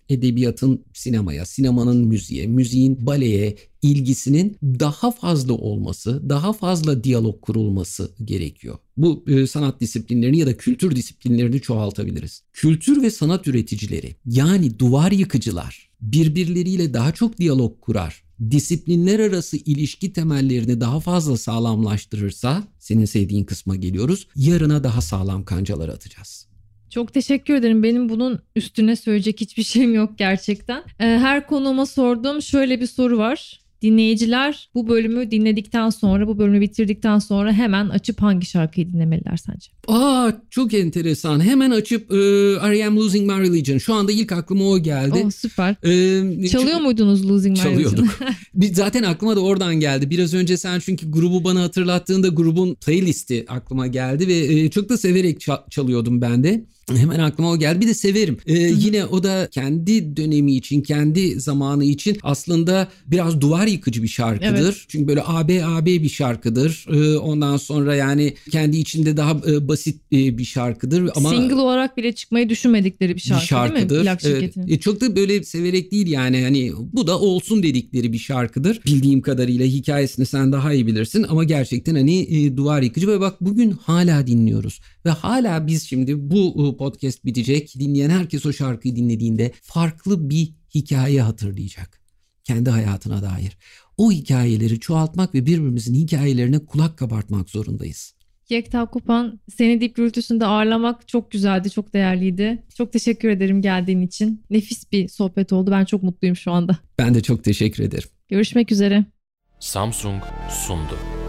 edebiyatın sinemaya, sinemanın müziğe, müziğin baleye ilgisinin daha fazla olması, daha fazla diyalog kurulması gerekiyor. Bu e, sanat disiplinlerini ya da kültür disiplinlerini çoğaltabiliriz. Kültür ve sanat üreticileri yani duvar yıkıcılar birbirleriyle daha çok diyalog kurar. Disiplinler arası ilişki temellerini daha fazla sağlamlaştırırsa, senin sevdiğin kısma geliyoruz, yarına daha sağlam kancalar atacağız. Çok teşekkür ederim. Benim bunun üstüne söyleyecek hiçbir şeyim yok gerçekten. Ee, her konuğuma sorduğum şöyle bir soru var. Dinleyiciler bu bölümü dinledikten sonra, bu bölümü bitirdikten sonra hemen açıp hangi şarkıyı dinlemeliler sence? Aa çok enteresan. Hemen açıp e, I Am Losing My Religion. Şu anda ilk aklıma o geldi. Oh, süper. Ee, Çalıyor muydunuz Losing My Çalıyorduk. Bir- zaten aklıma da oradan geldi. Biraz önce sen çünkü grubu bana hatırlattığında grubun playlisti aklıma geldi ve e, çok da severek ça- çalıyordum ben de. Hemen aklıma o geldi. Bir de severim. Ee, yine o da kendi dönemi için, kendi zamanı için aslında biraz duvar yıkıcı bir şarkıdır. Evet. Çünkü böyle AB AB bir şarkıdır. Ee, ondan sonra yani kendi içinde daha e, basit e, bir şarkıdır ama Single olarak bile çıkmayı düşünmedikleri bir şarkı, bir şarkıdır. değil mi? Plak Evet. şirketinin. E, çok da böyle severek değil yani hani bu da olsun dedikleri bir şarkıdır. Bildiğim kadarıyla hikayesini sen daha iyi bilirsin ama gerçekten hani e, duvar yıkıcı ve bak bugün hala dinliyoruz. Ve hala biz şimdi bu e, podcast bitecek. Dinleyen herkes o şarkıyı dinlediğinde farklı bir hikaye hatırlayacak. Kendi hayatına dair. O hikayeleri çoğaltmak ve birbirimizin hikayelerine kulak kabartmak zorundayız. Yekta Kupan seni Dip Gürültüsü'nde ağırlamak çok güzeldi, çok değerliydi. Çok teşekkür ederim geldiğin için. Nefis bir sohbet oldu. Ben çok mutluyum şu anda. Ben de çok teşekkür ederim. Görüşmek üzere. Samsung sundu.